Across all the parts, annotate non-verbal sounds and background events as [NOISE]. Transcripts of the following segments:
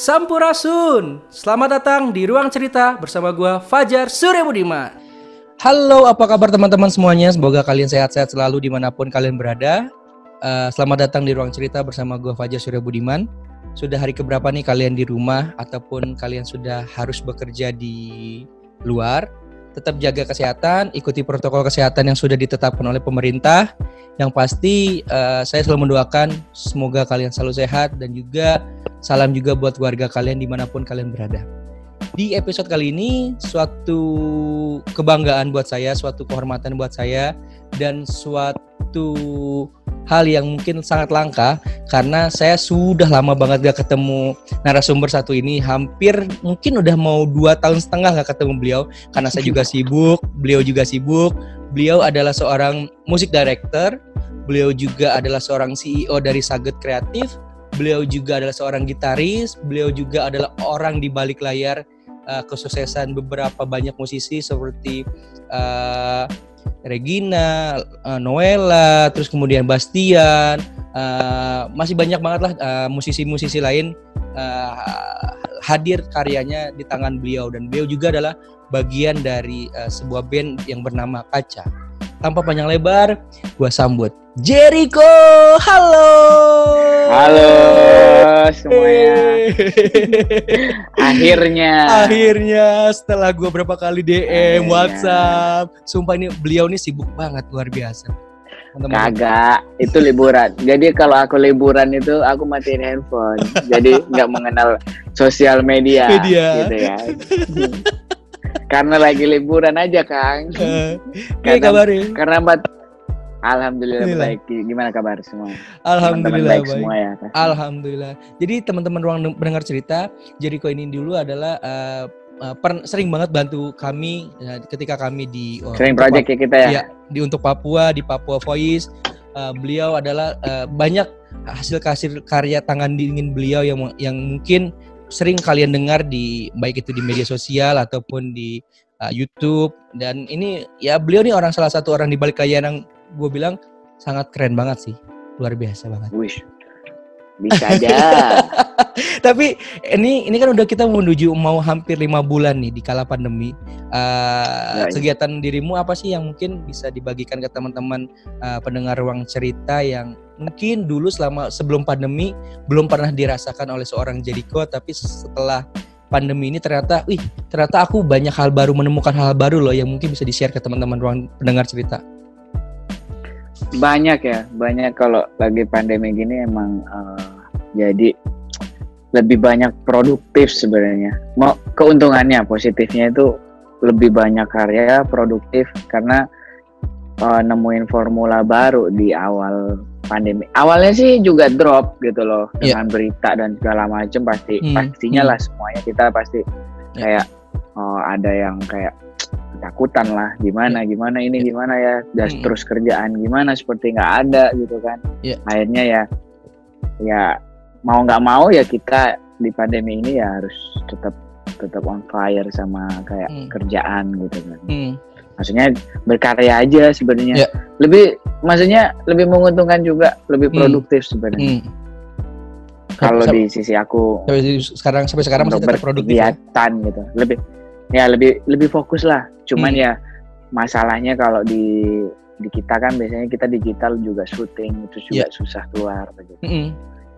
Sampurasun. Selamat datang di Ruang Cerita bersama gua Fajar Surya Budiman. Halo, apa kabar teman-teman semuanya? Semoga kalian sehat-sehat selalu di mana pun kalian berada. Uh, selamat datang di Ruang Cerita bersama gua Fajar Surya Budiman. Sudah hari keberapa nih kalian di rumah ataupun kalian sudah harus bekerja di luar? Tetap jaga kesehatan, ikuti protokol kesehatan yang sudah ditetapkan oleh pemerintah. Yang pasti uh, saya selalu mendoakan semoga kalian selalu sehat dan juga salam juga buat warga kalian di mana pun kalian berada. Di episode kali ini suatu kebanggaan buat saya, suatu kehormatan buat saya dan suatu hal yang mungkin sangat langka karena saya sudah lama banget gak ketemu narasumber satu ini hampir mungkin udah mau dua tahun setengah gak ketemu beliau karena saya juga [LAUGHS] sibuk beliau juga sibuk beliau adalah seorang musik director beliau juga adalah seorang CEO dari Saget Kreatif beliau juga adalah seorang gitaris beliau juga adalah orang di balik layar uh, kesuksesan beberapa banyak musisi seperti uh, Regina, uh, Noella, terus kemudian Bastian, uh, masih banyak banget lah musisi musisi-musisi lain uh, hadir karyanya di tangan beliau dan beliau juga adalah bagian dari uh, sebuah band yang bernama Kaca. Tanpa panjang lebar, gua sambut Jericho. Halo. Halo semuanya. Akhirnya. Akhirnya setelah gue berapa kali DM, Akhirnya. WhatsApp. Sumpah ini beliau ini sibuk banget luar biasa. Kagak, itu liburan. Jadi kalau aku liburan itu aku matiin handphone. Jadi nggak mengenal sosial media. Media. Gitu ya. [LAUGHS] karena lagi liburan aja, Kang. Uh, karena, kabarin. Karena Alhamdulillah Alhamdulillah. baik. Gimana kabar semua? Alhamdulillah baik, baik semua ya. Pasti. Alhamdulillah. Jadi teman-teman ruang mendengar cerita, Jericho ini dulu adalah uh, uh, per, sering banget bantu kami uh, ketika kami di uh, sering project ya kita ya. ya. Di untuk Papua, di Papua Voice. Uh, beliau adalah uh, banyak hasil hasil karya tangan dingin beliau yang yang mungkin sering kalian dengar di baik itu di media sosial ataupun di uh, YouTube dan ini ya beliau nih orang salah satu orang di balik layar yang gue bilang sangat keren banget sih luar biasa banget. Wish. Bisa aja. [LAUGHS] Tapi ini ini kan udah kita menuju mau hampir lima bulan nih di kala pandemi. Uh, kegiatan dirimu apa sih yang mungkin bisa dibagikan ke teman-teman uh, pendengar ruang cerita yang mungkin dulu selama sebelum pandemi belum pernah dirasakan oleh seorang Jericho tapi setelah pandemi ini ternyata, wih ternyata aku banyak hal baru menemukan hal baru loh yang mungkin bisa di share ke teman-teman ruang pendengar cerita. Banyak ya banyak kalau lagi pandemi gini emang uh, jadi lebih banyak produktif sebenarnya. Mau keuntungannya positifnya itu lebih banyak karya produktif karena uh, nemuin formula baru di awal pandemi awalnya sih juga drop gitu loh yeah. dengan berita dan segala macam pasti hmm. pastinya hmm. lah semuanya kita pasti yeah. kayak oh, ada yang kayak ketakutan lah gimana yeah. gimana ini yeah. gimana ya dan mm. terus kerjaan gimana seperti nggak ada gitu kan yeah. akhirnya ya ya mau nggak mau ya kita di pandemi ini ya harus tetap tetap on fire sama kayak mm. kerjaan gitu kan mm. maksudnya berkarya aja sebenarnya yeah. lebih maksudnya lebih menguntungkan juga lebih mm. produktif sebenarnya mm. kalau di sisi aku sekarang sampai sekarang masih tetap produktif ya? gitu lebih ya lebih lebih fokus lah cuman hmm. ya masalahnya kalau di di kita kan biasanya kita digital juga syuting itu juga yeah. susah keluar gitu. -hmm.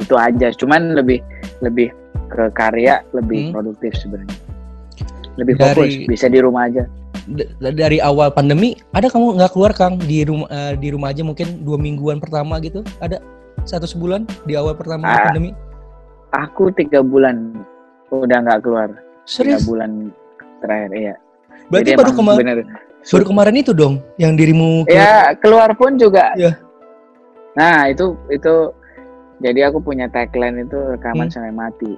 itu aja cuman lebih lebih ke karya lebih hmm. produktif sebenarnya lebih dari, fokus bisa di rumah aja dari awal pandemi ada kamu nggak keluar kang? Di rumah uh, di rumah aja mungkin dua mingguan pertama gitu. Ada satu sebulan di awal pertama uh, pandemi? Aku tiga bulan. Udah nggak keluar. Serius? tiga bulan terakhir iya. Berarti Jadi baru kemarin baru kemarin itu dong yang dirimu keluar. ya keluar pun juga. Ya. nah itu itu jadi aku punya tagline itu rekaman hmm. sampai mati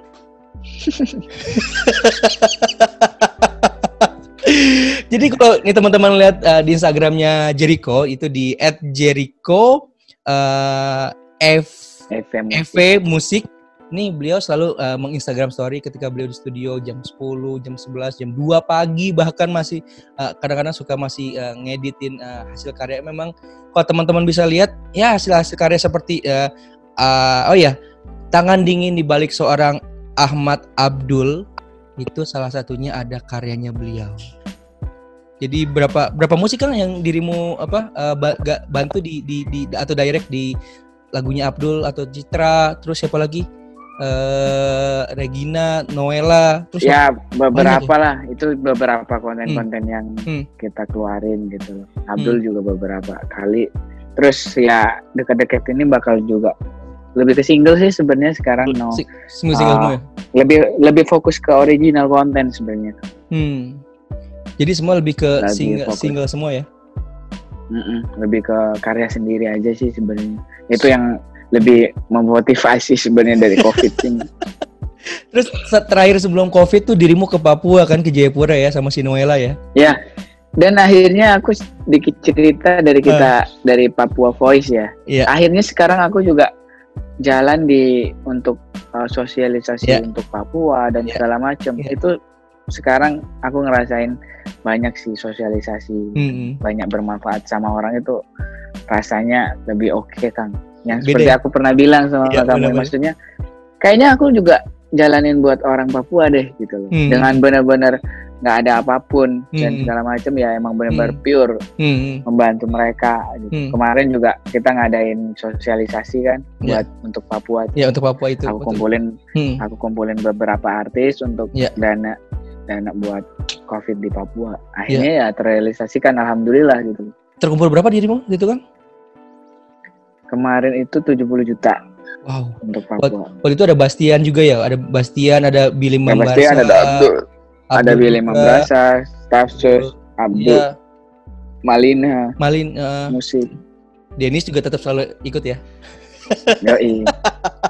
[LAUGHS] [LAUGHS] Jadi kalau nih teman-teman lihat uh, di Instagramnya Jericho itu di @jericho uh, F FV musik Nih beliau selalu uh, menginstagram story ketika beliau di studio jam 10, jam 11, jam 2 pagi bahkan masih kadang kadang-kadang suka masih uh, ngeditin uh, hasil karya. Memang kalau teman-teman bisa lihat ya hasil hasil karya seperti uh, uh, oh ya tangan dingin di balik seorang Ahmad Abdul itu salah satunya ada karyanya beliau. Jadi berapa berapa musik kan yang dirimu apa uh, bantu di, di di atau direct di lagunya Abdul atau Citra terus siapa lagi? Uh, Regina, Noella, terus ya beberapa lah itu beberapa konten-konten hmm. yang hmm. kita keluarin gitu. Abdul hmm. juga beberapa kali. Terus ya dekat-dekat ini bakal juga lebih ke single sih sebenarnya sekarang no. Single single uh, semua ya? Lebih lebih fokus ke original konten sebenarnya. Hmm. Jadi semua lebih ke single, single semua ya? Mm-mm, lebih ke karya sendiri aja sih sebenarnya. Itu yang lebih memotivasi sebenarnya dari COVID [LAUGHS] ini. Terus terakhir sebelum COVID tuh dirimu ke Papua kan ke Jayapura ya sama si Noela ya? Ya. Dan akhirnya aku sedikit cerita dari kita uh. dari Papua Voice ya. Yeah. Akhirnya sekarang aku juga jalan di untuk uh, sosialisasi yeah. untuk Papua dan yeah. segala macam. Yeah. Itu sekarang aku ngerasain banyak sih sosialisasi mm-hmm. banyak bermanfaat sama orang itu rasanya lebih oke okay, kang yang seperti aku pernah bilang sama ya, kamu bener maksudnya kayaknya aku juga jalanin buat orang Papua deh gitu loh mm-hmm. dengan benar-benar nggak ada apa pun hmm. dan segala macam ya emang benar-benar hmm. pure hmm. membantu mereka gitu. hmm. kemarin juga kita ngadain sosialisasi kan yeah. buat untuk Papua ya untuk Papua itu aku betul. kumpulin hmm. aku kumpulin beberapa artis untuk yeah. dana dana buat COVID di Papua. Akhirnya yeah. ya terrealisasikan alhamdulillah gitu. Terkumpul berapa dirimu gitu kan? Kemarin itu 70 juta. Wow. Untuk Papua. Waktu itu ada Bastian juga ya? Ada Bastian, ada Billy Mambrasa. Bastian, ada Abdul. Abdul ada Billy Mambrasa, Tafsus, Abdul. Ya. Malina. Malin uh, musik. Denis juga tetap selalu ikut ya? [LAUGHS] Yoi.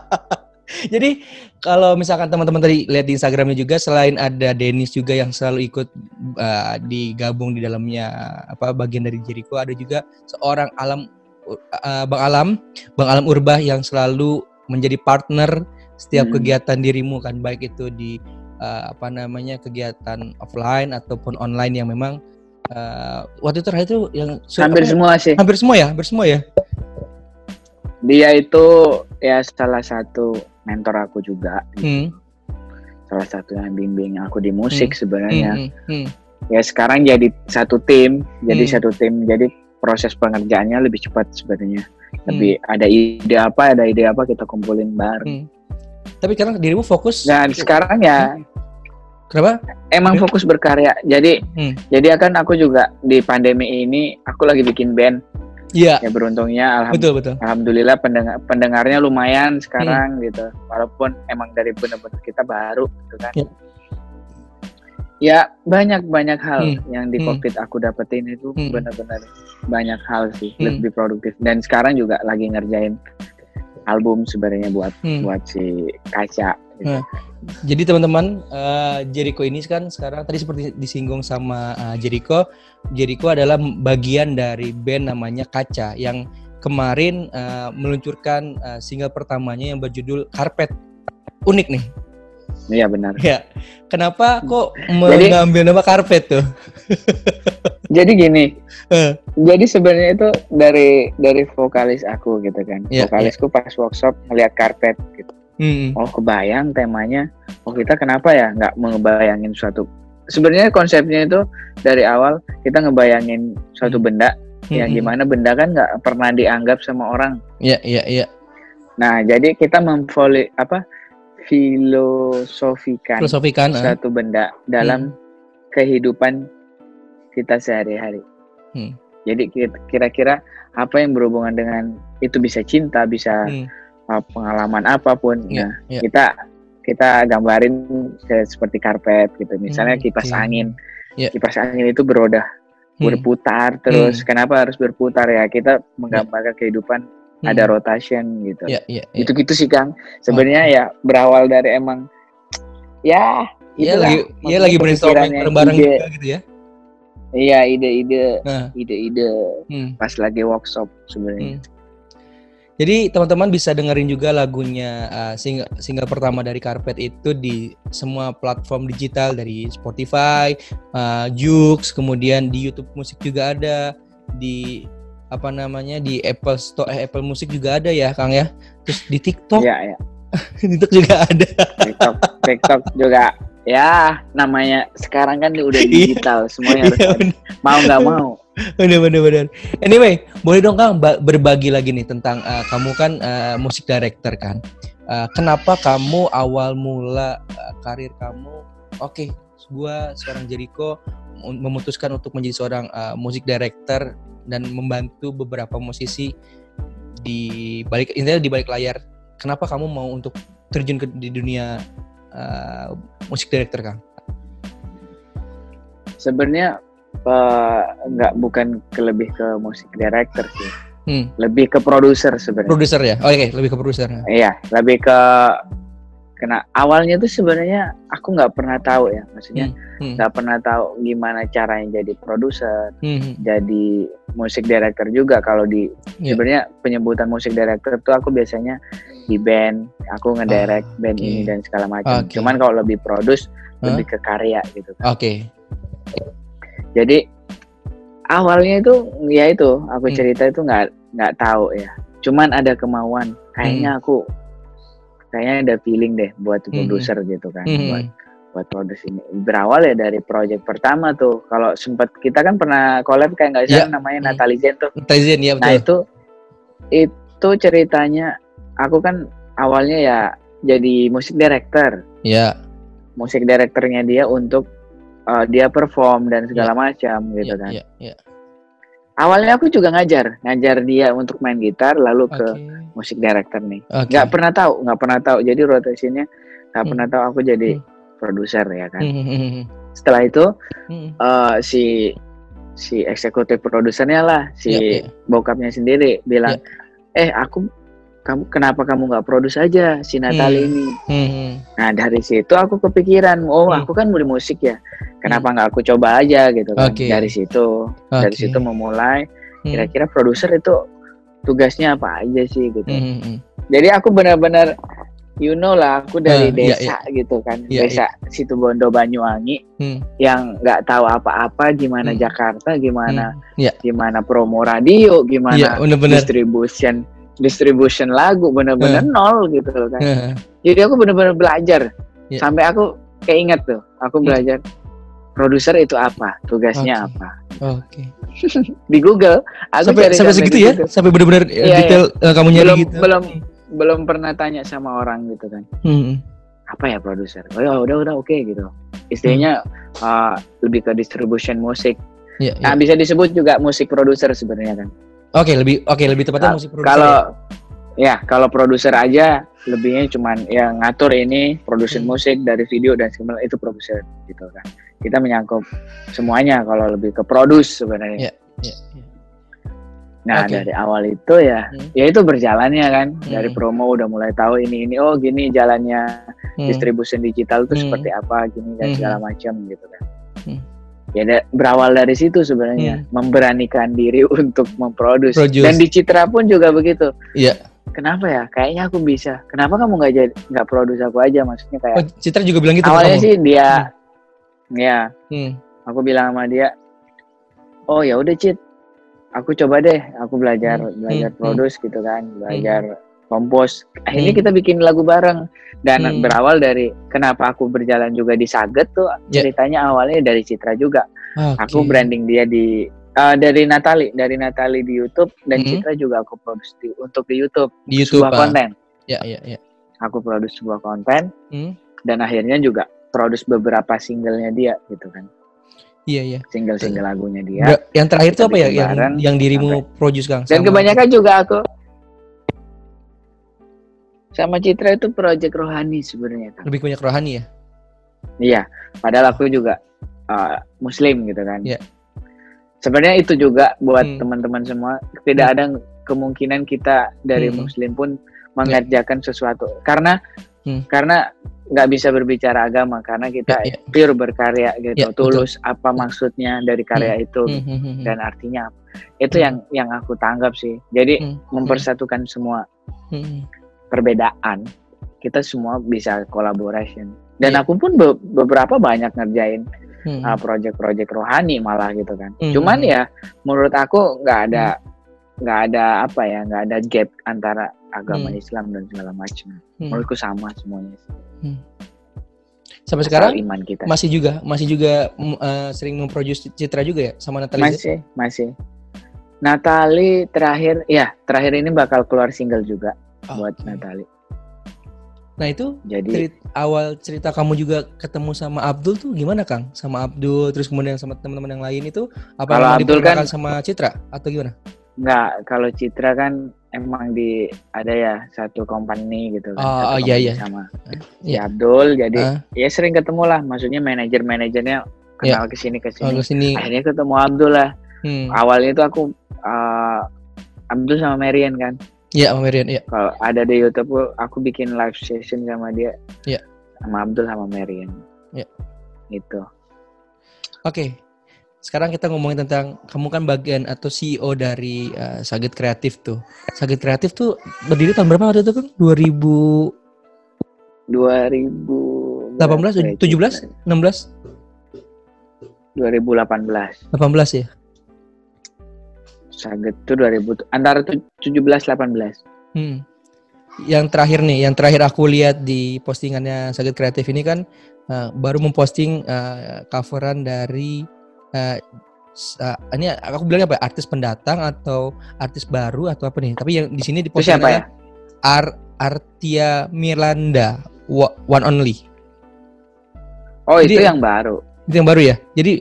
[LAUGHS] Jadi kalau misalkan teman-teman tadi lihat di Instagramnya juga selain ada Dennis juga yang selalu ikut uh, digabung di dalamnya apa bagian dari Jericho ada juga seorang Alam uh, Bang Alam Bang Alam Urbah yang selalu menjadi partner setiap hmm. kegiatan dirimu kan baik itu di uh, apa namanya kegiatan offline ataupun online yang memang uh, waktu itu terakhir itu yang hampir apa, ya? semua sih hampir semua ya hampir semua ya dia itu ya salah satu mentor aku juga hmm. salah satu yang bimbing aku di musik hmm. sebenarnya hmm. Hmm. ya sekarang jadi satu tim jadi hmm. satu tim jadi proses pengerjaannya lebih cepat sebenarnya lebih hmm. ada ide apa ada ide apa kita kumpulin bareng hmm. Tapi sekarang dirimu fokus dan sekarang ya hmm. Kenapa? Emang fokus berkarya. Jadi, hmm. jadi akan aku juga di pandemi ini aku lagi bikin band. Iya. Ya beruntungnya alham betul, betul. alhamdulillah pendengar pendengarnya lumayan sekarang hmm. gitu. Walaupun emang dari benar-benar kita baru gitu kan. Ya, ya banyak banyak hal hmm. yang di hmm. Covid aku dapetin itu hmm. benar-benar banyak hal sih hmm. lebih produktif dan sekarang juga lagi ngerjain album sebenarnya buat hmm. buat si Kaca gitu. Hmm. Jadi teman-teman uh, Jericho ini kan sekarang tadi seperti disinggung sama uh, Jericho, Jericho adalah bagian dari band namanya Kaca yang kemarin uh, meluncurkan uh, single pertamanya yang berjudul Carpet. Unik nih. Iya benar. Ya. Kenapa kok jadi, mengambil nama Carpet tuh? [LAUGHS] jadi gini. Uh. Jadi sebenarnya itu dari dari vokalis aku gitu kan. Yeah, Vokalisku yeah. pas workshop ngeliat Carpet gitu Hmm. Oh kebayang temanya. Oh kita kenapa ya nggak ngebayangin suatu. Sebenarnya konsepnya itu dari awal kita ngebayangin suatu hmm. benda hmm. yang gimana benda kan nggak pernah dianggap sama orang. Iya iya iya. Nah jadi kita memvoli apa filosofikan, filosofikan ah. suatu benda dalam hmm. kehidupan kita sehari-hari. Hmm. Jadi kira-kira apa yang berhubungan dengan itu bisa cinta, bisa hmm pengalaman apa pun yeah, nah yeah. kita kita gambarin seperti karpet gitu misalnya hmm, kipas yeah. angin yeah. kipas angin itu beroda hmm. berputar terus hmm. kenapa harus berputar ya kita menggambarkan yeah. kehidupan hmm. ada rotation gitu yeah, yeah, yeah. gitu gitu sih kang sebenarnya oh. ya berawal dari emang ya Iya lagi, iya lagi brainstorming bareng-bareng juga gitu ya. Iya ide-ide, nah. ide-ide hmm. pas lagi workshop sebenarnya. Hmm. Jadi teman-teman bisa dengerin juga lagunya uh, single, single pertama dari Carpet itu di semua platform digital dari Spotify, uh, Joox, kemudian di YouTube musik juga ada, di apa namanya di Apple Store, eh, Apple Musik juga ada ya, Kang ya. Terus di TikTok, [LAUGHS] ya, ya. TikTok juga ada. TikTok, TikTok juga ya namanya sekarang kan udah Iya. digital semuanya harus Iya, ada. mau nggak mau bener bener bener. Anyway, boleh dong Kang ba- berbagi lagi nih tentang eh, kamu kan eh, musik director kan. Eh, kenapa kamu awal mula eh, karir kamu? Oke, gua seorang Jericho mem- memutuskan untuk menjadi seorang eh, musik director dan membantu beberapa musisi di balik intinya di balik layar. Kenapa kamu mau untuk terjun ke di dunia eh, musik director Kang? sebenarnya nggak bukan ke lebih ke musik director sih Hmm, lebih ke produser sebenarnya produser ya? Oke, lebih ke produser. iya lebih ke kena awalnya tuh sebenarnya aku nggak pernah tahu ya maksudnya Hmm, nggak pernah tahu gimana caranya jadi produser hmm, hmm, jadi musik director juga kalau di Iya. sebenarnya penyebutan musik director tuh aku biasanya di band aku ngedirect Ah, band oke. ini dan segala macam Oke. cuman kalau lebih produce Hah? lebih ke karya gitu kan Oke. jadi awalnya itu ya itu aku Hmm. cerita itu nggak nggak tahu ya cuman ada kemauan kayaknya aku kayaknya ada feeling deh buat Hmm. produser gitu kan Hmm, buat buat produce ini berawal ya dari project pertama tuh kalau sempat kita kan pernah collab kayak nggak salah namanya Hmm. Natalie Zen tuh Tizen ya nah betul. itu itu ceritanya aku kan awalnya ya jadi musik director Ya. musik directornya dia untuk uh, dia perform dan segala macam gitu ya, kan Ya, ya. Awalnya aku juga ngajar ngajar dia untuk main gitar lalu ke Oke. musik director nih Oke. nggak pernah tahu nggak pernah tahu jadi rotasinya nggak Hmm. pernah tahu aku jadi Hmm. produser ya kan Hmm, setelah itu hmm. uh, si si eksekutif produsernya lah si Ya, ya. bokapnya sendiri bilang eh aku kamu kenapa kamu nggak produce aja si Natalie Hmm. ini Hmm, hmm. nah dari situ aku kepikiran oh Hmm. aku kan mulai musik ya kenapa nggak aku coba aja gitu kan Oke. dari situ dari Oke. situ memulai Hmm, kira-kira produser itu tugasnya apa aja sih gitu hmm, hmm, hmm. jadi aku benar-benar you know lah aku dari iya, desa gitu kan Iya, desa Situbondo Banyuwangi Hmm. yang nggak tahu apa-apa gimana Hmm. Jakarta gimana Iya. gimana promo radio gimana benar-benar. distribution distribution lagu benar-benar nol gitu loh kan Heeh. jadi aku benar-benar belajar Iya. sampai aku keinget tuh aku Hmm. belajar produser itu apa tugasnya Oke. apa Oke. [LAUGHS] di Google aku Sampai cari sampai segitu ya? gitu. Sampai benar-benar eh, Iya, detail eh, kamu nyari belum gitu. belum belum pernah tanya sama orang gitu kan Hmm, apa ya produser oh ya udah udah oke gitu istilahnya uh, lebih ke distribution musik Iya, nah iya. bisa disebut juga musik produser sebenarnya kan Oke, lebih oke lebih tepatnya musik produser. kalau ya? ya kalau produser aja lebihnya cuman ya ngatur ini produksi Hmm. musik dari video dan segala itu produser gitu kan kita menyangkut semuanya kalau lebih ke produce sebenarnya Iya, Iya, iya. nah Oke. dari awal itu ya Hmm. ya itu berjalannya kan dari Hmm. promo udah mulai tahu ini ini oh gini jalannya Hmm, distribution digital itu Hmm. seperti apa gini dan Hmm. segala macam gitu kan Hmm. Ya da- berawal dari situ sebenarnya memberanikan diri [LAUGHS] untuk memproduksi. Dan di Citra pun juga begitu. Iya. kenapa ya? Kayaknya aku bisa. Kenapa kamu nggak jadi nggak produce aku aja? Maksudnya kayak Oh, Citra juga bilang gitu awalnya sih dia ya. Hmm. aku bilang sama dia oh ya udah Cit. Aku coba deh. Aku belajar Hmm, belajar hmm, produce gitu kan. Belajar kompos akhirnya Hmm. kita bikin lagu bareng dan Hmm. berawal dari kenapa aku berjalan juga di Saget tuh Ya. ceritanya awalnya dari Citra juga Oke. aku branding dia di eh, dari Natali dari Natali di YouTube dan Hmm. Citra juga aku produce di, untuk di YouTube di YouTube. sebuah ah. konten Ya, ya, ya. aku produce sebuah konten Hmm. dan akhirnya juga produce beberapa singlenya dia gitu kan Iya, iya. single-single lagunya dia yang terakhir itu apa ya yang yang dirimu produce Kang? dan kebanyakan juga aku sama Citra itu project rohani sebenarnya kan lebih banyak rohani ya? iya padahal aku juga uh, muslim gitu kan Iya. sebenarnya itu juga buat Hmm. teman-teman semua tidak ada kemungkinan kita dari Hmm. muslim pun mengerjakan sesuatu karena Hmm. karena nggak bisa berbicara agama karena kita Ya, ya. pure berkarya gitu Ya, betul. tulus apa maksudnya dari karya itu Hmm, hmm, hmm, hmm. dan artinya apa. itu Hmm. yang yang aku tanggap sih jadi Hmm, mempersatukan semua hmm, hmm. Perbedaan kita semua bisa collaboration dan Iya. aku pun be- beberapa banyak ngerjain Hmm. uh, project-project rohani malah gitu kan Hmm. cuman ya menurut aku nggak ada nggak ada apa ya nggak ada gap antara agama Hmm. Islam dan segala macam. Hmm. Menurutku sama semuanya. sih. Sampai Asal sekarang iman kita. masih juga masih juga eh, sering memproduce Citra juga ya sama Natalie. Masih, masih. Natali terakhir, ya terakhir ini bakal keluar single juga Oh, buat oke. Natali. Nah itu Jadi cerit- awal cerita kamu juga ketemu sama Abdul tuh gimana Kang? Sama Abdul terus kemudian sama teman-teman yang lain itu apa Kalau Abdul kan- sama Citra atau gimana? nggak kalau Citra kan emang di ada ya satu company gitu kan. Oh, satu oh, iya, iya. Sama Iya. Abdul. Jadi Ah. ya sering ketemu lah. Maksudnya manajer-manajernya kenal ke sini ke Oh, sini. ke sini. Akhirnya ketemu Abdul lah. Hmm. Awalnya itu aku uh, Abdul sama Marian kan. Iya, sama Marian, iya. Kalau ada di YouTube aku bikin live session sama dia. Iya. Sama Abdul sama Marian. Iya. Itu. Oke. Sekarang kita ngomongin tentang kamu kan bagian atau CEO dari uh, Sagit Kreatif tuh. Sagit Kreatif tuh berdiri tahun berapa waktu itu kan? 2018, 2000 berapa ya, 17, 16, 2018. 18 ya? Saget tuh 2000 antara tuh 17 18. Hmm. Yang terakhir nih, yang terakhir aku lihat di postingannya Sagit Kreatif ini kan uh, baru memposting uh, coveran dari uh, uh, ini aku bilang apa? ya, Artis pendatang atau artis baru atau apa nih? Tapi yang di sini di siapa ya? Ar Artia Miranda One Only. Oh, Jadi- itu yang baru. Itu yang baru ya. Jadi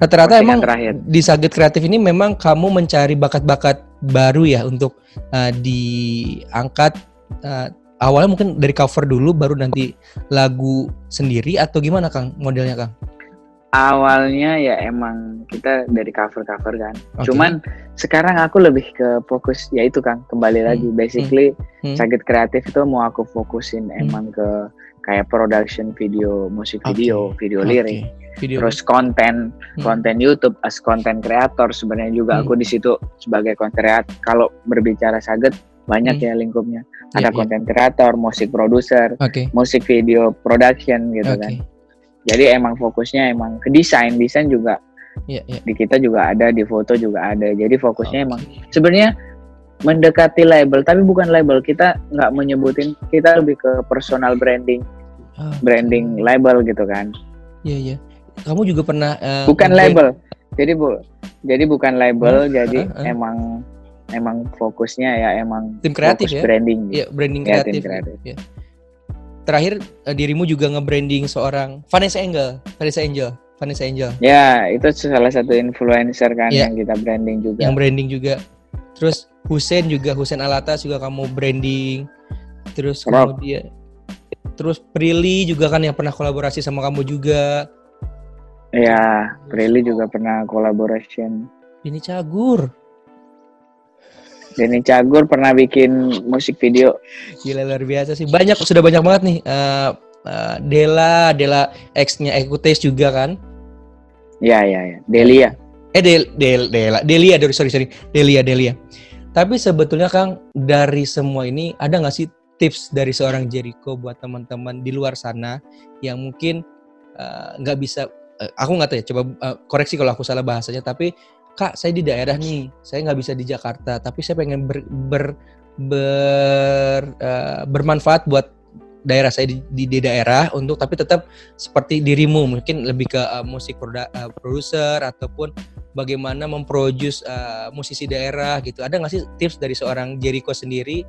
rata-rata emang terakhir. di Sagit Kreatif ini memang kamu mencari bakat-bakat baru ya untuk uh, diangkat uh, awalnya mungkin dari cover dulu baru nanti lagu sendiri atau gimana Kang modelnya Kang? Awalnya ya emang kita dari cover-cover kan. Oke. Cuman sekarang aku lebih ke fokus ya itu Kang, kembali lagi basically Hmm. Saget Kreatif itu mau aku fokusin emang ke kayak production video, musik Oke. video, video lirik, Oke. Video. terus konten Hmm. konten YouTube as konten kreator sebenarnya juga Hmm. aku di situ sebagai konten kreator. Kalau berbicara Saget banyak Hmm. ya lingkupnya. Iya, Ada iya. konten kreator, musik produser, Oke. musik video production gitu Oke. kan. Jadi emang fokusnya emang ke desain, desain juga Iya, iya. di kita juga ada, di foto juga ada. Jadi fokusnya Oke. emang sebenarnya mendekati label, tapi bukan label. Kita nggak menyebutin, kita lebih ke personal branding, Ah, branding label gitu kan. Iya, iya. Kamu juga pernah uh, Bukan label. Jadi bu, jadi bukan label. Hmm, jadi ah, ah. emang emang fokusnya ya emang Tim kreatif fokus ya? branding. Iya, branding Ya, kreatif. tim gitu. kreatif. Iya. Terakhir eh, dirimu juga nge-branding seorang Vanessa Angel, Vanessa Angel, Vanessa Angel. Ya itu salah satu influencer kan Iya. yang kita branding juga. yang branding juga. Terus Husen juga Husen Alatas juga kamu branding. Terus Rock. kemudian terus Prilly juga kan yang pernah kolaborasi sama kamu juga. Ya, Prilly juga pernah collaboration. Ini Cagur. Denny Cagur pernah bikin musik video. Gila luar biasa sih. Banyak sudah banyak banget nih. Eh, eh, Dela, Dela X-nya Ekutes juga kan. Ya, ya, ya. Delia. Eh Del, Del, Dela, Delia, sorry, sorry. Delia, Delia. Tapi sebetulnya Kang, dari semua ini ada nggak sih tips dari seorang Jericho buat teman-teman di luar sana yang mungkin eh, nggak bisa, eh, aku nggak tahu ya, coba eh, koreksi kalau aku salah bahasanya. Tapi Kak, saya di daerah nih, saya nggak bisa di Jakarta, tapi saya pengen ber, ber, ber, eh, bermanfaat buat daerah saya di, di, di daerah untuk tapi tetap seperti dirimu mungkin lebih ke eh, musik eh, produser ataupun bagaimana memproduce uh, musisi daerah gitu. Ada nggak sih tips dari seorang Jericho sendiri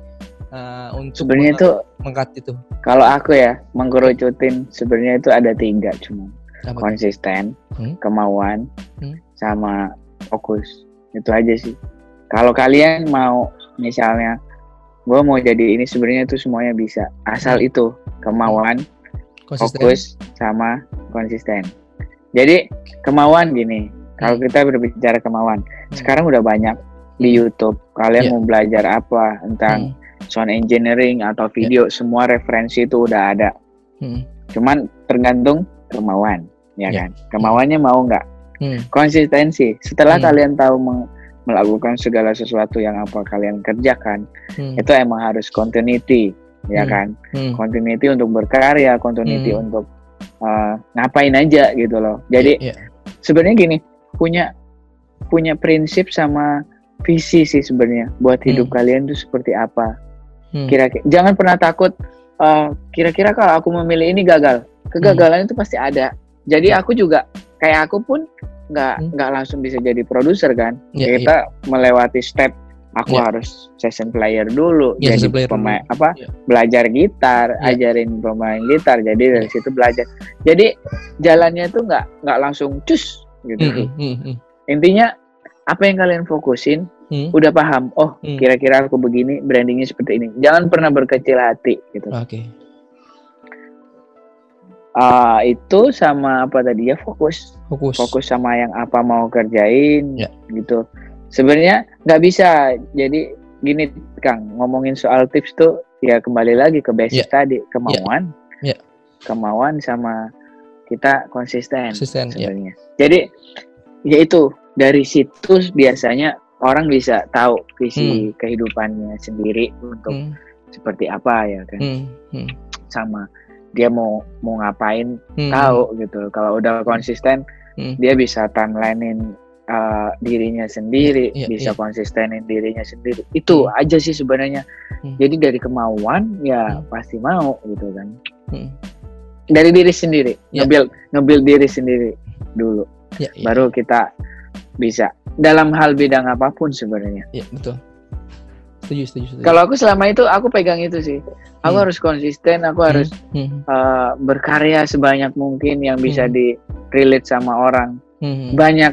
uh, untuk Sebenarnya itu mengangkat itu? kalau aku ya mengkerucutin sebenarnya itu ada tiga cuma Apa konsisten, Hmm. kemauan, Hmm. sama fokus. Itu aja sih. Kalau kalian mau misalnya gue mau jadi ini sebenarnya itu semuanya bisa asal Hmm. itu kemauan, Konsisten. fokus sama konsisten. Jadi kemauan gini, kalau Hmm. kita berbicara kemauan, sekarang udah banyak di YouTube. Kalian Iya. mau belajar apa tentang Hmm. sound engineering atau video, semua referensi itu udah ada. Hmm. Cuman tergantung kemauan, ya Iya. kan? Kemauannya mau nggak? Hmm. Konsistensi. Setelah Hmm. kalian tahu meng- melakukan segala sesuatu yang apa kalian kerjakan, Hmm. itu emang harus continuity, ya Hmm. kan? Hmm. Continuity untuk berkarya, continuity Hmm. untuk uh, ngapain aja gitu loh. Jadi Iya, iya. sebenarnya gini, punya punya prinsip sama visi sih sebenarnya buat hidup Hmm. kalian tuh seperti apa. Hmm. Kira-kira jangan pernah takut. Uh, kira-kira kalau aku memilih ini gagal, kegagalan hmm. itu pasti ada. Jadi aku juga kayak aku pun nggak hmm. nggak langsung bisa jadi produser kan. Yeah, Kita yeah. melewati step aku yeah. harus session player dulu yeah, jadi player pemain dulu. apa yeah. belajar gitar yeah. ajarin pemain gitar jadi dari yeah. situ belajar jadi jalannya itu nggak nggak langsung cus gitu mm -hmm. intinya apa yang kalian fokusin hmm. udah paham oh hmm. kira-kira aku begini brandingnya seperti ini jangan pernah berkecil hati gitu oke okay. Uh, itu sama apa tadi ya fokus fokus fokus sama yang apa mau kerjain yeah. gitu sebenarnya nggak bisa jadi gini Kang ngomongin soal tips tuh ya kembali lagi ke basic yeah. tadi kemauan yeah. Yeah. kemauan sama kita konsisten, konsisten ya. sebenarnya yeah. jadi ya itu dari situ biasanya orang bisa tahu visi hmm. kehidupannya sendiri untuk hmm. seperti apa ya kan hmm. Hmm. sama dia mau mau ngapain hmm. tahu gitu kalau udah konsisten hmm. dia bisa timelinein uh, dirinya sendiri yeah, yeah, bisa yeah. konsistenin dirinya sendiri itu hmm. aja sih sebenarnya hmm. jadi dari kemauan ya hmm. pasti mau gitu kan hmm. dari diri sendiri yeah. ngebuild ngebuild diri sendiri dulu yeah, yeah. baru kita bisa dalam hal bidang apa pun sebenarnya. Iya betul. Setuju, setuju, setuju. Kalau aku selama itu aku pegang itu sih. Aku hmm. harus konsisten, aku hmm. harus hmm. Uh, berkarya sebanyak mungkin yang bisa hmm. di relate sama orang. Hmm. Banyak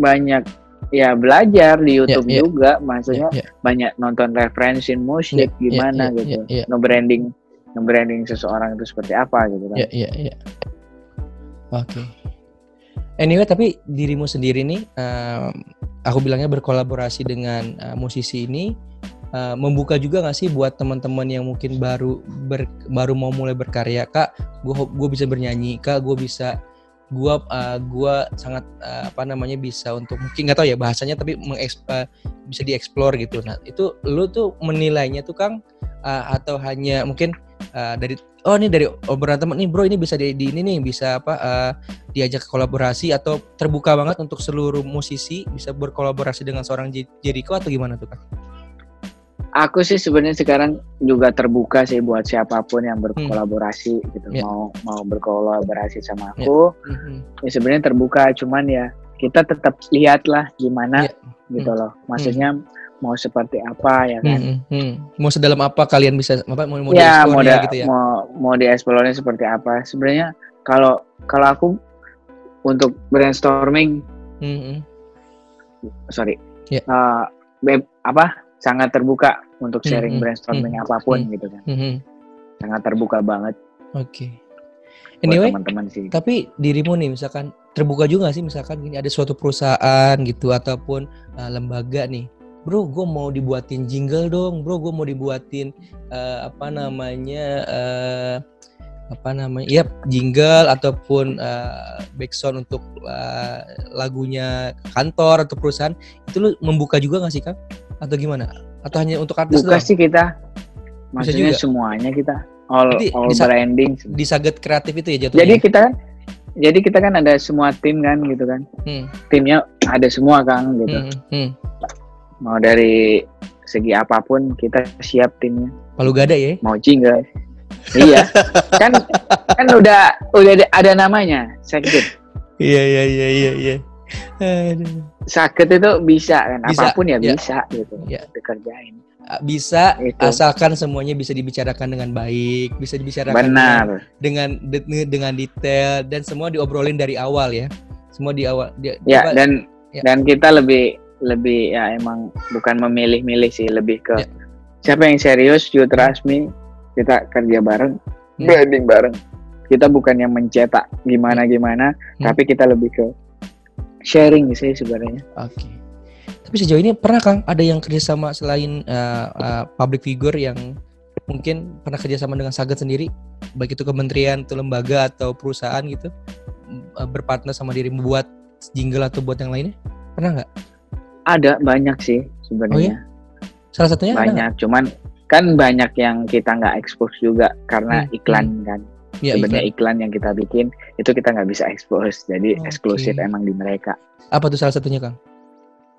banyak ya belajar di ya, YouTube yeah, yeah. juga, maksudnya yeah, yeah. banyak nonton referensi musik yeah, ya, gimana yeah, gitu. Yeah, yeah. No branding, no branding seseorang itu seperti apa gitu kan. Iya, iya, iya. Oke. Anyway, tapi dirimu sendiri nih, uh, aku bilangnya berkolaborasi dengan uh, musisi ini uh, membuka juga nggak sih buat teman-teman yang mungkin baru ber, baru mau mulai berkarya, kak, gue gue bisa bernyanyi, kak, gue bisa gue uh, gua sangat uh, apa namanya bisa untuk mungkin nggak tahu ya bahasanya tapi uh, bisa dieksplor gitu. Nah itu lu tuh menilainya tuh kang uh, atau hanya mungkin uh, dari oh ini dari obrolan teman nih bro ini bisa di, di ini nih bisa apa uh, diajak kolaborasi atau terbuka banget untuk seluruh musisi bisa berkolaborasi dengan seorang Jericho atau gimana tuh kan? Aku sih sebenarnya sekarang juga terbuka sih buat siapa pun yang berkolaborasi hmm. gitu yeah. mau mau berkolaborasi sama ya. aku. Yeah. Mm-hmm. Ya sebenarnya terbuka cuman ya kita tetap lihatlah gimana yeah. gitu hmm. loh. Maksudnya hmm mau seperti apa ya kan hmm, hmm. mau sedalam apa kalian bisa apa mau mau ya, mau da, gitu ya mau mau dieksplornya seperti apa sebenarnya kalau kalau aku untuk brainstorming hmm. hmm. sorry yeah. Ya. uh, web apa sangat terbuka untuk sharing hmm, hmm brainstorming hmm, apa pun hmm, gitu kan hmm, sangat terbuka banget oke okay. anyway teman-teman sih tapi dirimu nih misalkan terbuka juga sih misalkan gini ada suatu perusahaan gitu ataupun uh, lembaga nih bro gue mau dibuatin jingle dong. Bro gue mau dibuatin uh, apa namanya uh, apa namanya ya jingle ataupun uh, backsound untuk uh, lagunya kantor atau perusahaan. Itu lu membuka juga nggak sih kang atau gimana? Atau hanya untuk artis buka doang? sih kita. Maksudnya juga. semuanya kita. All Jadi, all di, branding. di Saget kreatif itu ya jatuhnya? Jadi kita kan jadi kita kan ada semua tim kan gitu kan. Hmm. timnya ada semua kang gitu. Hmm. Hmm mau dari segi apa pun kita siap timnya. Palu gada ya? Mau jingle. Iya. [LAUGHS] Kan kan udah udah ada namanya sakit iya iya iya iya iya. Sakit itu bisa kan bisa, apa pun ya, ya. bisa gitu ya. dikerjain. Ah, bisa itu. asalkan semuanya bisa dibicarakan dengan baik bisa dibicarakan Benar. dengan dengan dengan detail dan semua diobrolin dari awal ya. Semua di awal dia, ya coba, dan ya. dan kita lebih lebih ya emang bukan memilih-milih sih lebih ke yeah. siapa yang serius you trust me kita kerja bareng hmm. branding bareng kita bukan yang mencetak gimana gimana hmm. tapi kita lebih ke sharing sih sebenarnya oke okay. tapi sejauh ini pernah kang ada yang kerjasama selain uh, uh, public figure yang mungkin pernah kerjasama dengan Saget sendiri baik itu kementerian atau lembaga atau perusahaan gitu uh, berpartner sama diri membuat jingle atau buat yang lainnya pernah nggak ada banyak sih sebenarnya. Oh, iya? Salah satunya banyak, cuman kan banyak yang kita nggak expose juga karena hmm. iklan hmm. kan. Ya, sebenarnya iklan. iklan yang kita bikin itu kita nggak bisa expose, jadi okay. eksklusif emang di mereka. Apa tuh salah satunya kang?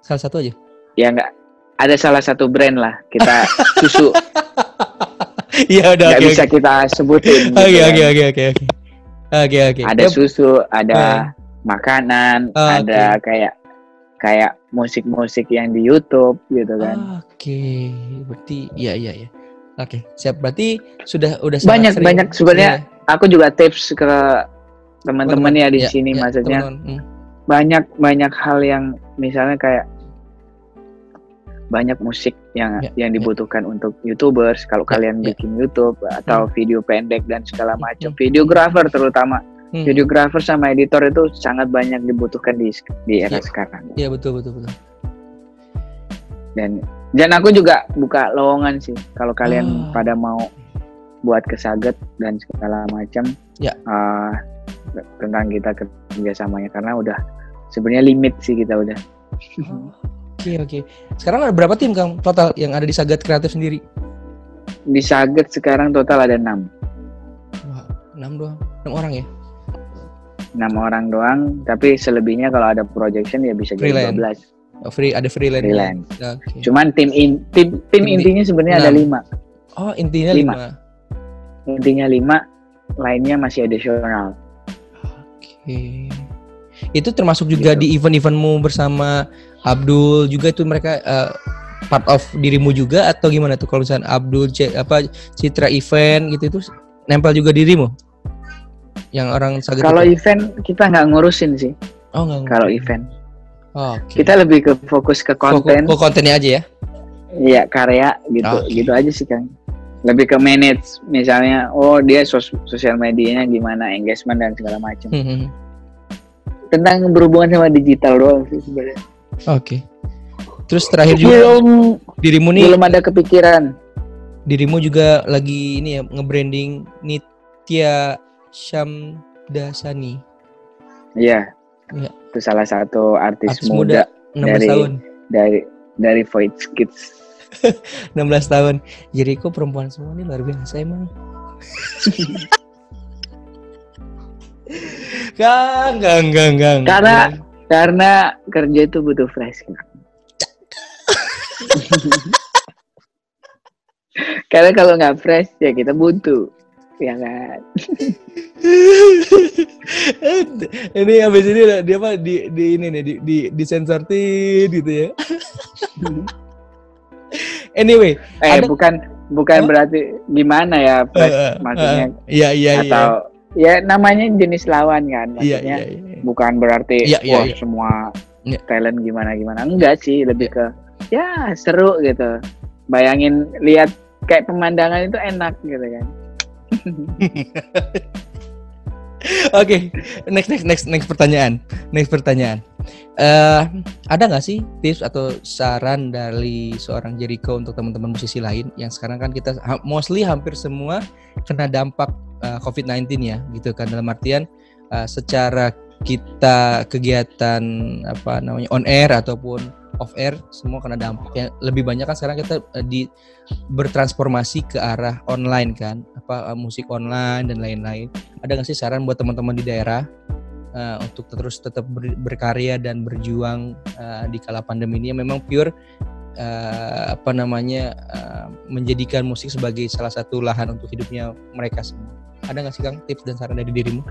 Salah satu aja? Ya nggak ada salah satu brand lah kita [LAUGHS] susu Iya udah nggak oke. bisa oke. kita sebutin Oke [LAUGHS] gitu oke kan. oke oke oke. Oke oke. ada Ya, susu ada Ah. makanan Ah, ada kayak kayak musik-musik yang di YouTube gitu kan Oke, berarti iya iya ya. Oke, siap. Berarti sudah udah banyak sering- banyak sebenarnya Iya, aku juga tips ke teman-teman ya di iya, sini iya, maksudnya. Hmm. banyak banyak hal yang misalnya kayak banyak musik yang Ya, yang ya. dibutuhkan untuk youtubers kalau Ya, kalian ya. bikin YouTube atau video pendek dan segala macam Hmm. videographer terutama Hmm. videographer sama editor itu sangat banyak dibutuhkan di di era Ya. sekarang Iya betul betul betul. dan dan aku juga buka lowongan sih kalau kalian Ah. pada mau buat kesaget dan segala macam Ya. ah, tentang kita kerjasamanya karena udah sebenarnya limit sih kita udah Oke oke. Sekarang ada berapa tim Kang total yang ada di Sagat Kreatif sendiri? di Saget sekarang total ada enam Wah, enam doang. Enam orang ya? Enam orang doang tapi selebihnya kalau ada projection ya bisa jadi Freelance. 12 Oh, free ada freelance. freelance Oke. cuman tim in, tim tim Inti- intinya sebenarnya ada lima Oh, intinya Lima. lima. intinya lima lainnya masih additional Oke. Itu termasuk juga Gitu. di event-eventmu bersama Abdul juga itu mereka eh, part of dirimu juga atau gimana tuh kalau misalnya Abdul C- apa Citra event gitu itu nempel juga dirimu? Yang orang Saget kalau itu? event kita nggak ngurusin sih oh enggak. kalau event Oh, Oke. kita lebih ke fokus ke konten Kok kontennya aja ya? Iya karya gitu Oke. gitu aja sih kang lebih ke manage misalnya oh dia sos sosial medianya gimana engagement dan segala macam Hmm, hmm. tentang berhubungan sama digital doang sih sebenarnya Oke. Terus terakhir juga belum dirimu nih belum ada kepikiran dirimu juga lagi ini ya nge-branding Nitya Syamdasani. Iya Iya. itu salah satu artis, Artis muda, muda 16 dari- tahun. dari dari Void Kids [LAUGHS] 16 tahun. Jadi kok perempuan semua ini luar biasa emang. Kang, kang, kang, kang. Karena- karena kerja itu butuh fresh [LAUGHS] [LAUGHS] karena kalau nggak fresh ya kita buntu ya kan [LAUGHS] ini habis ini dia apa di di ini nih di di disensortin gitu ya. [LAUGHS] Anyway, eh Ada- bukan bukan Apa? berarti gimana ya fresh eh, maksudnya eh, iya iya iya. atau ya namanya jenis lawan kan Iya maksudnya iya iya. bukan berarti Iya, iya, wah iya. semua Iya. talent gimana gimana enggak sih lebih ke ya seru gitu bayangin lihat kayak pemandangan itu enak gitu kan [LAUGHS] Oke, next next next next pertanyaan. Next pertanyaan. Eh, ada nggak sih tips atau saran dari seorang Jericho untuk teman-teman musisi lain yang sekarang kan kita mostly hampir semua kena dampak eh, COVID-19 ya, gitu kan dalam artian eh, secara kita kegiatan apa namanya on air ataupun off air semua kena dampak yang lebih banyak kan sekarang kita eh, di bertransformasi ke arah online kan apa eh, musik online dan lain-lain ada nggak sih saran buat teman-teman di daerah uh, untuk terus tetap ber- berkarya dan berjuang uh, di kala pandemi ini yang memang pure uh, apa namanya uh, menjadikan musik sebagai salah satu lahan untuk hidupnya mereka semua. Ada nggak sih Kang tips dan saran dari dirimu?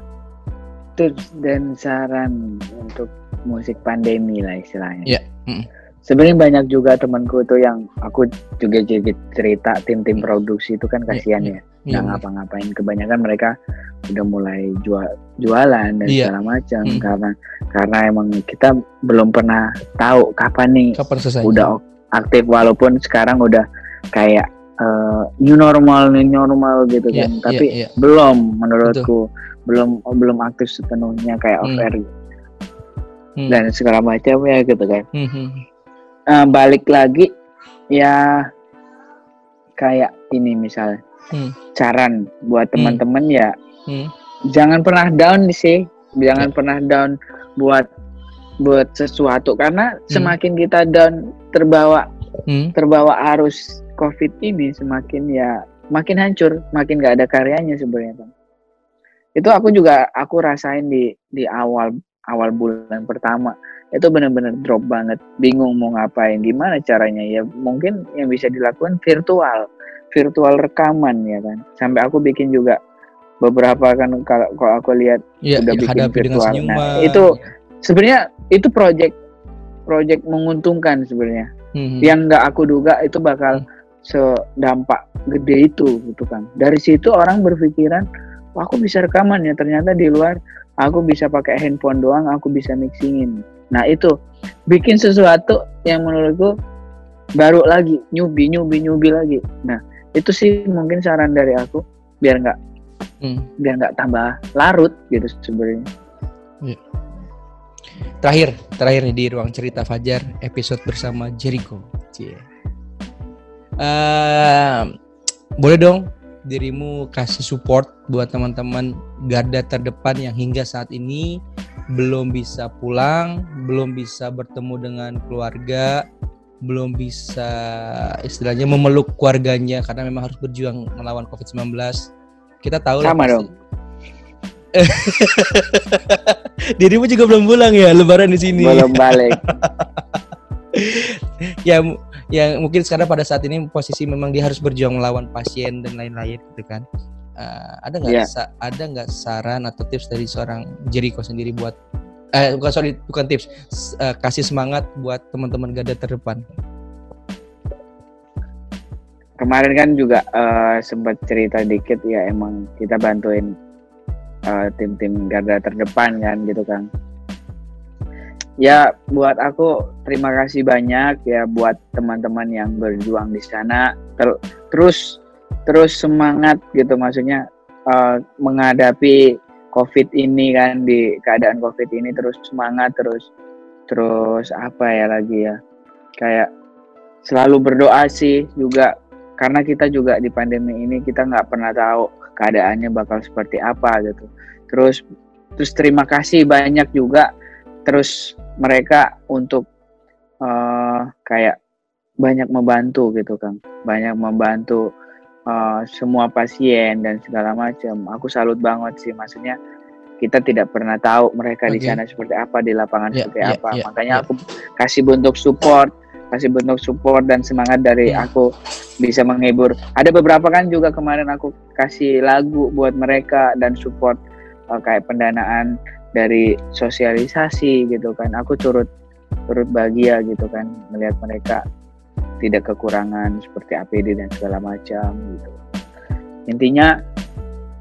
tips dan saran untuk musik pandemi lah istilahnya Iya, mm. Sebenarnya banyak juga temanku tuh yang aku juga jadi cerita tim-tim produksi itu kan Iya, kasihan iya. ya Iya, nggak ngapa-ngapain kebanyakan mereka udah mulai jual jualan dan Iya. segala macam Mm. karena karena emang kita belum pernah tahu kapan nih kapan selesai? udah aktif walaupun sekarang udah kayak eh, new normal new normal gitu Iya, kan tapi iya. belum menurutku belum belum aktif sepenuhnya kayak Hmm. off air Hmm. dan segala macam ya gitu kan Hmm, hmm. Eh, balik lagi ya kayak ini misal Hmm. saran buat Hmm. teman-teman ya Hmm. jangan pernah down sih jangan pernah down buat buat sesuatu karena semakin kita down terbawa Hmm. terbawa arus covid ini semakin ya makin hancur makin gak ada karyanya sebenarnya Bang. itu aku juga aku rasain di di awal awal bulan pertama itu benar-benar drop banget. Bingung mau ngapain gimana caranya. Ya mungkin yang bisa dilakukan virtual. Virtual rekaman ya kan. Sampai aku bikin juga beberapa kan kalau kalau aku lihat ya, udah ya, bikin virtual. Nah itu ya. sebenarnya itu project project menguntungkan sebenarnya. Hmm. yang nggak aku duga itu bakal hmm. sedampak gede itu gitu kan. Dari situ orang berpikiran Wah, aku bisa rekaman ya. Ternyata di luar aku bisa pakai handphone doang aku bisa mixingin Nah itu bikin sesuatu yang menurutku baru lagi, nyubi, nyubi, nyubi lagi. Nah itu sih mungkin saran dari aku biar nggak hmm. biar nggak tambah larut gitu sebenarnya. Ya. Terakhir, terakhir nih di ruang cerita Fajar episode bersama Jericho. Cie. Uh, boleh dong dirimu kasih support buat teman-teman garda terdepan yang hingga saat ini belum bisa pulang, belum bisa bertemu dengan keluarga, belum bisa istilahnya memeluk keluarganya karena memang harus berjuang melawan COVID-19. Kita tahu Sama dong. [LAUGHS] Dirimu juga belum pulang ya lebaran di sini. Belum balik. [LAUGHS] ya yang mungkin sekarang pada saat ini posisi memang dia harus berjuang melawan pasien dan lain-lain gitu kan uh, ada nggak yeah. sa ada nggak saran atau tips dari seorang Jericho sendiri buat eh bukan sorry bukan tips uh, kasih semangat buat teman-teman garda terdepan? Kemarin kan juga uh, sempat cerita dikit ya emang kita bantuin tim tim-tim garda terdepan kan gitu kan. Ya buat aku terima kasih banyak ya buat teman-teman yang berjuang di sana. Ter terus terus semangat gitu maksudnya uh, menghadapi COVID ini kan di keadaan COVID ini terus semangat terus terus apa ya lagi ya kayak selalu berdoa sih juga karena kita juga di pandemi ini kita nggak pernah tahu keadaannya bakal seperti apa gitu. Terus terus terima kasih banyak juga terus mereka untuk uh, kayak banyak membantu gitu kan banyak membantu uh, semua pasien dan segala macam. Aku salut banget sih, maksudnya kita tidak pernah tahu mereka okay. di sana seperti apa di lapangan yeah, seperti yeah, apa. Yeah, Makanya yeah. aku kasih bentuk support, kasih bentuk support dan semangat dari yeah. aku bisa menghibur. Ada beberapa kan juga kemarin aku kasih lagu buat mereka dan support uh, kayak pendanaan dari sosialisasi gitu kan. Aku turut turut bahagia gitu kan melihat mereka tidak kekurangan seperti APD dan segala macam gitu. Intinya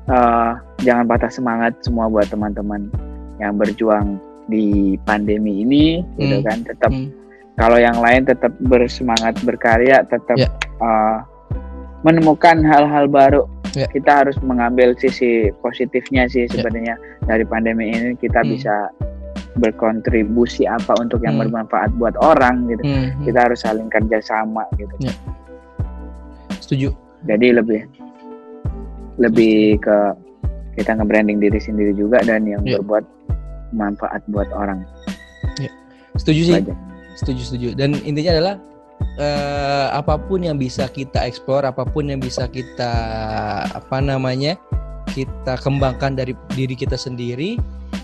uh, jangan patah semangat semua buat teman-teman yang berjuang di pandemi ini gitu hmm. gitu kan tetap hmm. kalau yang lain tetap bersemangat berkarya tetap yeah. Ya. uh, menemukan hal-hal baru yeah. kita harus mengambil sisi positifnya sih ya. sebenarnya yeah. dari pandemi ini kita hmm. bisa berkontribusi apa untuk yang hmm. bermanfaat buat orang gitu. Hmm, hmm. Kita harus saling kerja sama gitu. Ya. Setuju. Jadi lebih lebih ke kita nge-branding diri sendiri juga dan yang ya. berbuat manfaat buat orang. Ya. Setuju sih. Setuju setuju. Dan intinya adalah uh, apa pun yang bisa kita eksplor, apa pun yang bisa kita apa namanya kita kembangkan dari diri kita sendiri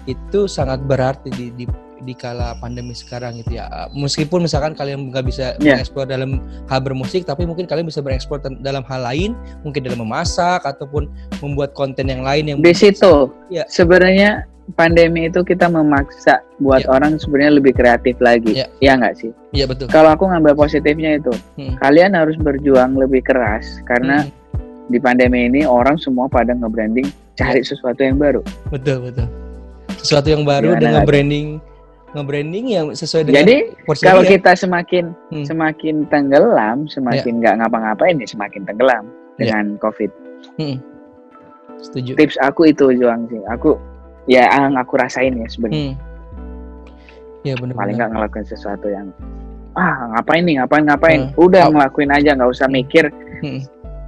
itu sangat berarti di, di di kala pandemi sekarang gitu ya. Meskipun misalkan kalian nggak bisa yeah. mengeksplor dalam hal bermusik, tapi mungkin kalian bisa bereksplor dalam hal lain, mungkin dalam memasak ataupun membuat konten yang lain yang di situ. Ya. Sebenarnya pandemi itu kita memaksa buat yeah. orang sebenarnya lebih kreatif lagi, yeah. ya nggak sih? Iya yeah, betul. Kalau aku ngambil positifnya itu, hmm. kalian harus berjuang lebih keras karena hmm. di pandemi ini orang semua pada nge-branding cari yeah. sesuatu yang baru. Betul betul sesuatu yang baru dengan branding nge-branding yang sesuai dengan Jadi kalau ya. kita semakin hmm. semakin tenggelam, semakin ya. nggak ya. ngapa-ngapain ya semakin tenggelam ya. dengan COVID. Hmm. Setuju. Tips aku itu Juang sih. Aku ya yang aku rasain ya sebenarnya. Hmm. Ya benar. Paling nggak ngelakuin sesuatu yang ah ngapain nih ngapain ngapain. Hmm. Udah oh. ngelakuin aja nggak usah mikir hmm.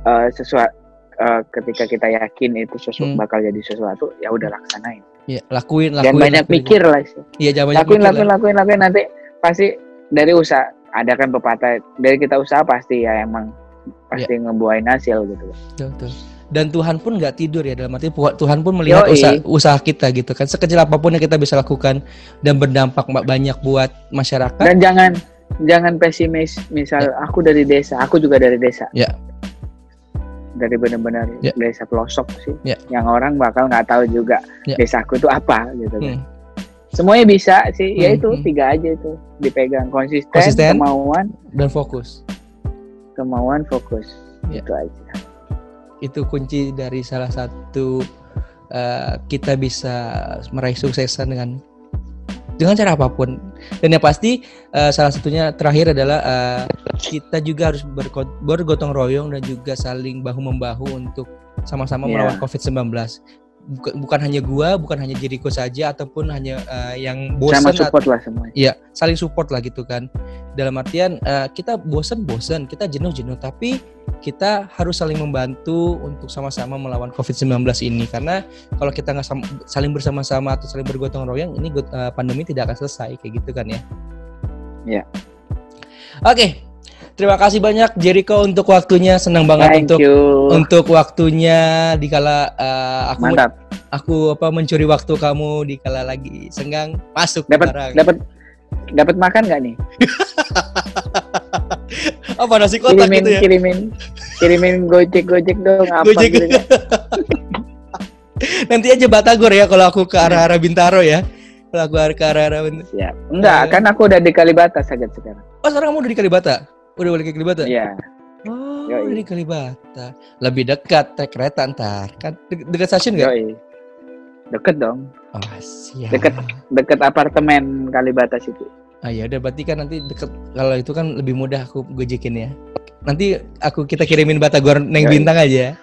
uh, sesuatu uh, ketika kita yakin itu sesuatu hmm. bakal jadi sesuatu ya udah laksanain ya lakuin lakuin jangan banyak lakuin. mikir lah sih iya jangan banyak lakuin mikir lakuin, lakuin lakuin. Nanti pasti dari usaha ada kan pepatah dari kita usaha pasti ya emang pasti ya. ngebuahin hasil gitu. Betul, betul. dan Tuhan pun nggak tidur ya dalam arti Tuhan pun melihat usaha, usaha kita gitu kan. Sekecil apa pun yang kita bisa lakukan dan berdampak banyak buat masyarakat. Dan jangan jangan pesimis. Misal ya. aku dari desa aku juga dari desa. Ya dari benar-benar ya. desa pelosok sih ya. yang orang bakal nggak tahu juga ya. desaku itu apa gitu kan hmm. semuanya bisa sih ya hmm. ya itu hmm. tiga aja itu dipegang konsisten, konsisten kemauan dan fokus kemauan fokus ya. itu aja itu kunci dari salah satu uh, kita bisa meraih suksesan dengan dengan cara apa pun dan yang pasti uh, salah satunya terakhir adalah uh, kita juga harus bergotong royong dan juga saling bahu membahu untuk sama-sama yeah. melawan COVID-19 bukan, bukan hanya gua, bukan hanya Jericho saja ataupun hanya uh, yang bosan sama support lah semuanya. Iya, saling support lah gitu kan. Dalam artian uh, kita bosan-bosan, kita jenuh-jenuh tapi kita harus saling membantu untuk sama-sama melawan COVID-19 ini karena kalau kita nggak saling bersama-sama atau saling bergotong royong ini uh, pandemi tidak akan selesai kayak gitu kan ya. Iya. Oke, okay, Terima kasih banyak Jericho untuk waktunya. Senang banget Thank untuk you. untuk waktunya dikala uh, aku Mantap. aku apa mencuri waktu kamu dikala lagi senggang masuk dapat dapat dapat makan nggak nih? [LAUGHS] apa nasi kotak kirimin, gitu ya? Kirimin kirimin gojek gojek dong apa gojek. gitu. [LAUGHS] Nanti aja Batagor ya kalau aku ke arah-arah Bintaro ya. Kalau aku ke arah-arah Bintaro. Siap. Enggak, uh, kan aku udah di Kalibata saja sekarang. Oh, sekarang kamu udah di Kalibata? Udah balik ke Kalibata? Iya. Oh, Yoi. di Kalibata. Lebih dekat naik kereta ntar. Kan de dekat stasiun nggak? Deket dong. Oh, siap. Deket deket apartemen Kalibata situ. Ah ya udah berarti kan nanti deket kalau itu kan lebih mudah aku gojekin ya. Nanti aku kita kirimin Batagor neng Yoi. bintang aja.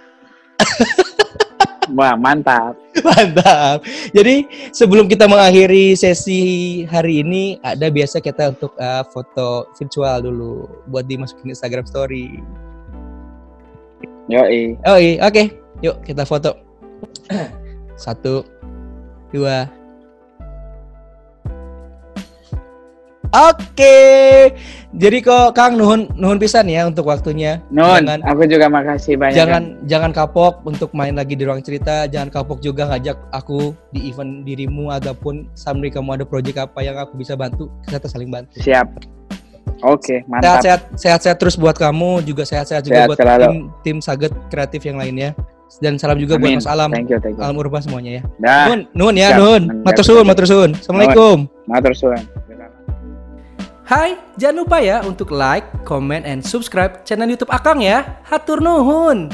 Wah, mantap. Mantap. Jadi sebelum kita mengakhiri sesi hari ini, ada biasa kita untuk uh, foto virtual dulu buat dimasukin Instagram story. Yoi. Oh oke. Okay. Yuk kita foto. [CLEARS THROAT] Satu, dua, Oke. Jadi kok Kang nuhun nuhun pisan ya untuk waktunya. Nuhun. Jangan, aku juga makasih banyak. Jangan kan. jangan kapok untuk main lagi di ruang cerita. Jangan kapok juga ngajak aku di event dirimu ataupun sambil kamu ada proyek apa yang aku bisa bantu. Kita saling bantu. Siap. Oke, mantap. Sehat-sehat sehat-sehat terus buat kamu, juga sehat-sehat juga buat selalu. tim tim Saget kreatif yang lainnya. Dan salam juga Amin. buat Mas Alam. Thank you, thank you. Alam Urba semuanya ya. Nah, nun, nun ya, nun. Matur suwun, matur suwun. Assalamualaikum. Matur suwun. Hai, jangan lupa ya untuk like, comment, and subscribe channel YouTube Akang ya. Hatur nuhun.